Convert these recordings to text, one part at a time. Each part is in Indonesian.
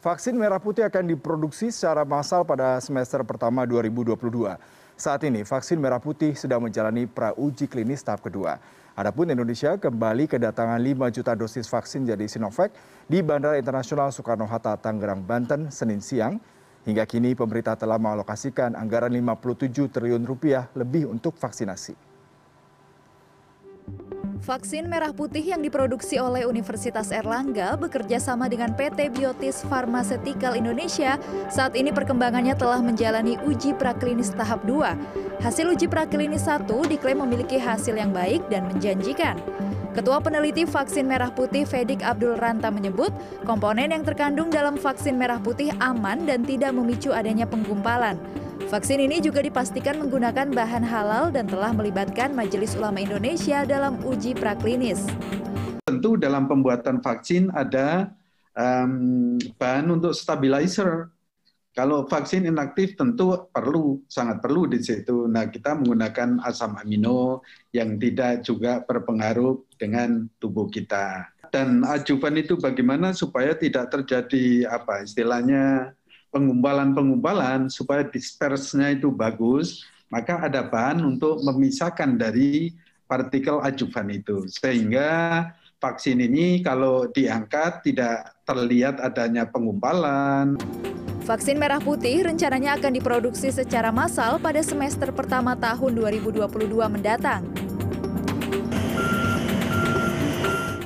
Vaksin merah putih akan diproduksi secara massal pada semester pertama 2022. Saat ini, vaksin merah putih sedang menjalani pra-uji klinis tahap kedua. Adapun Indonesia kembali kedatangan 5 juta dosis vaksin jadi Sinovac di Bandara Internasional Soekarno-Hatta, Tangerang, Banten, Senin siang. Hingga kini pemerintah telah mengalokasikan anggaran 57 triliun rupiah lebih untuk vaksinasi. Vaksin merah putih yang diproduksi oleh Universitas Erlangga bekerja sama dengan PT Biotis Pharmaceutical Indonesia saat ini perkembangannya telah menjalani uji praklinis tahap 2. Hasil uji praklinis 1 diklaim memiliki hasil yang baik dan menjanjikan. Ketua peneliti vaksin merah putih Fedik Abdul Ranta menyebut, komponen yang terkandung dalam vaksin merah putih aman dan tidak memicu adanya penggumpalan. Vaksin ini juga dipastikan menggunakan bahan halal dan telah melibatkan Majelis Ulama Indonesia dalam uji praklinis. Tentu dalam pembuatan vaksin ada um, bahan untuk stabilizer. Kalau vaksin inaktif tentu perlu, sangat perlu di situ. Nah, kita menggunakan asam amino yang tidak juga berpengaruh dengan tubuh kita. Dan ajuvan itu bagaimana supaya tidak terjadi apa istilahnya pengumbalan-pengumbalan supaya dispersnya itu bagus, maka ada bahan untuk memisahkan dari partikel ajuvan itu. Sehingga vaksin ini kalau diangkat tidak terlihat adanya pengumbalan. Vaksin merah putih rencananya akan diproduksi secara massal pada semester pertama tahun 2022 mendatang.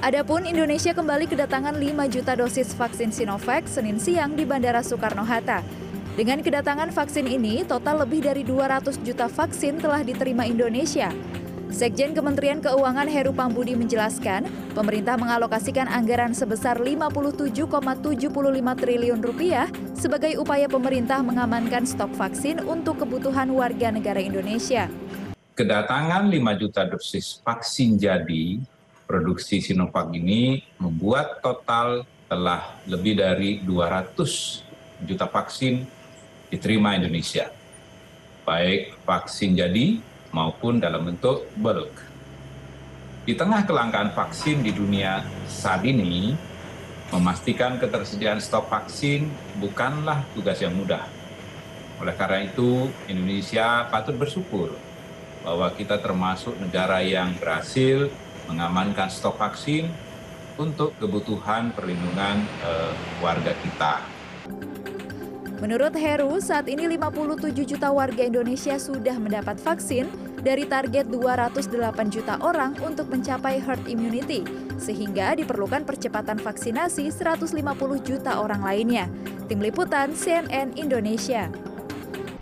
Adapun Indonesia kembali kedatangan 5 juta dosis vaksin Sinovac Senin siang di Bandara Soekarno-Hatta. Dengan kedatangan vaksin ini, total lebih dari 200 juta vaksin telah diterima Indonesia. Sekjen Kementerian Keuangan Heru Pambudi menjelaskan, pemerintah mengalokasikan anggaran sebesar 57,75 triliun rupiah sebagai upaya pemerintah mengamankan stok vaksin untuk kebutuhan warga negara Indonesia. Kedatangan 5 juta dosis vaksin jadi produksi Sinovac ini membuat total telah lebih dari 200 juta vaksin diterima Indonesia, baik vaksin jadi maupun dalam bentuk bulk. Di tengah kelangkaan vaksin di dunia saat ini, memastikan ketersediaan stok vaksin bukanlah tugas yang mudah. Oleh karena itu, Indonesia patut bersyukur bahwa kita termasuk negara yang berhasil mengamankan stok vaksin untuk kebutuhan perlindungan uh, warga kita. Menurut Heru, saat ini 57 juta warga Indonesia sudah mendapat vaksin dari target 208 juta orang untuk mencapai herd immunity, sehingga diperlukan percepatan vaksinasi 150 juta orang lainnya. Tim Liputan CNN Indonesia.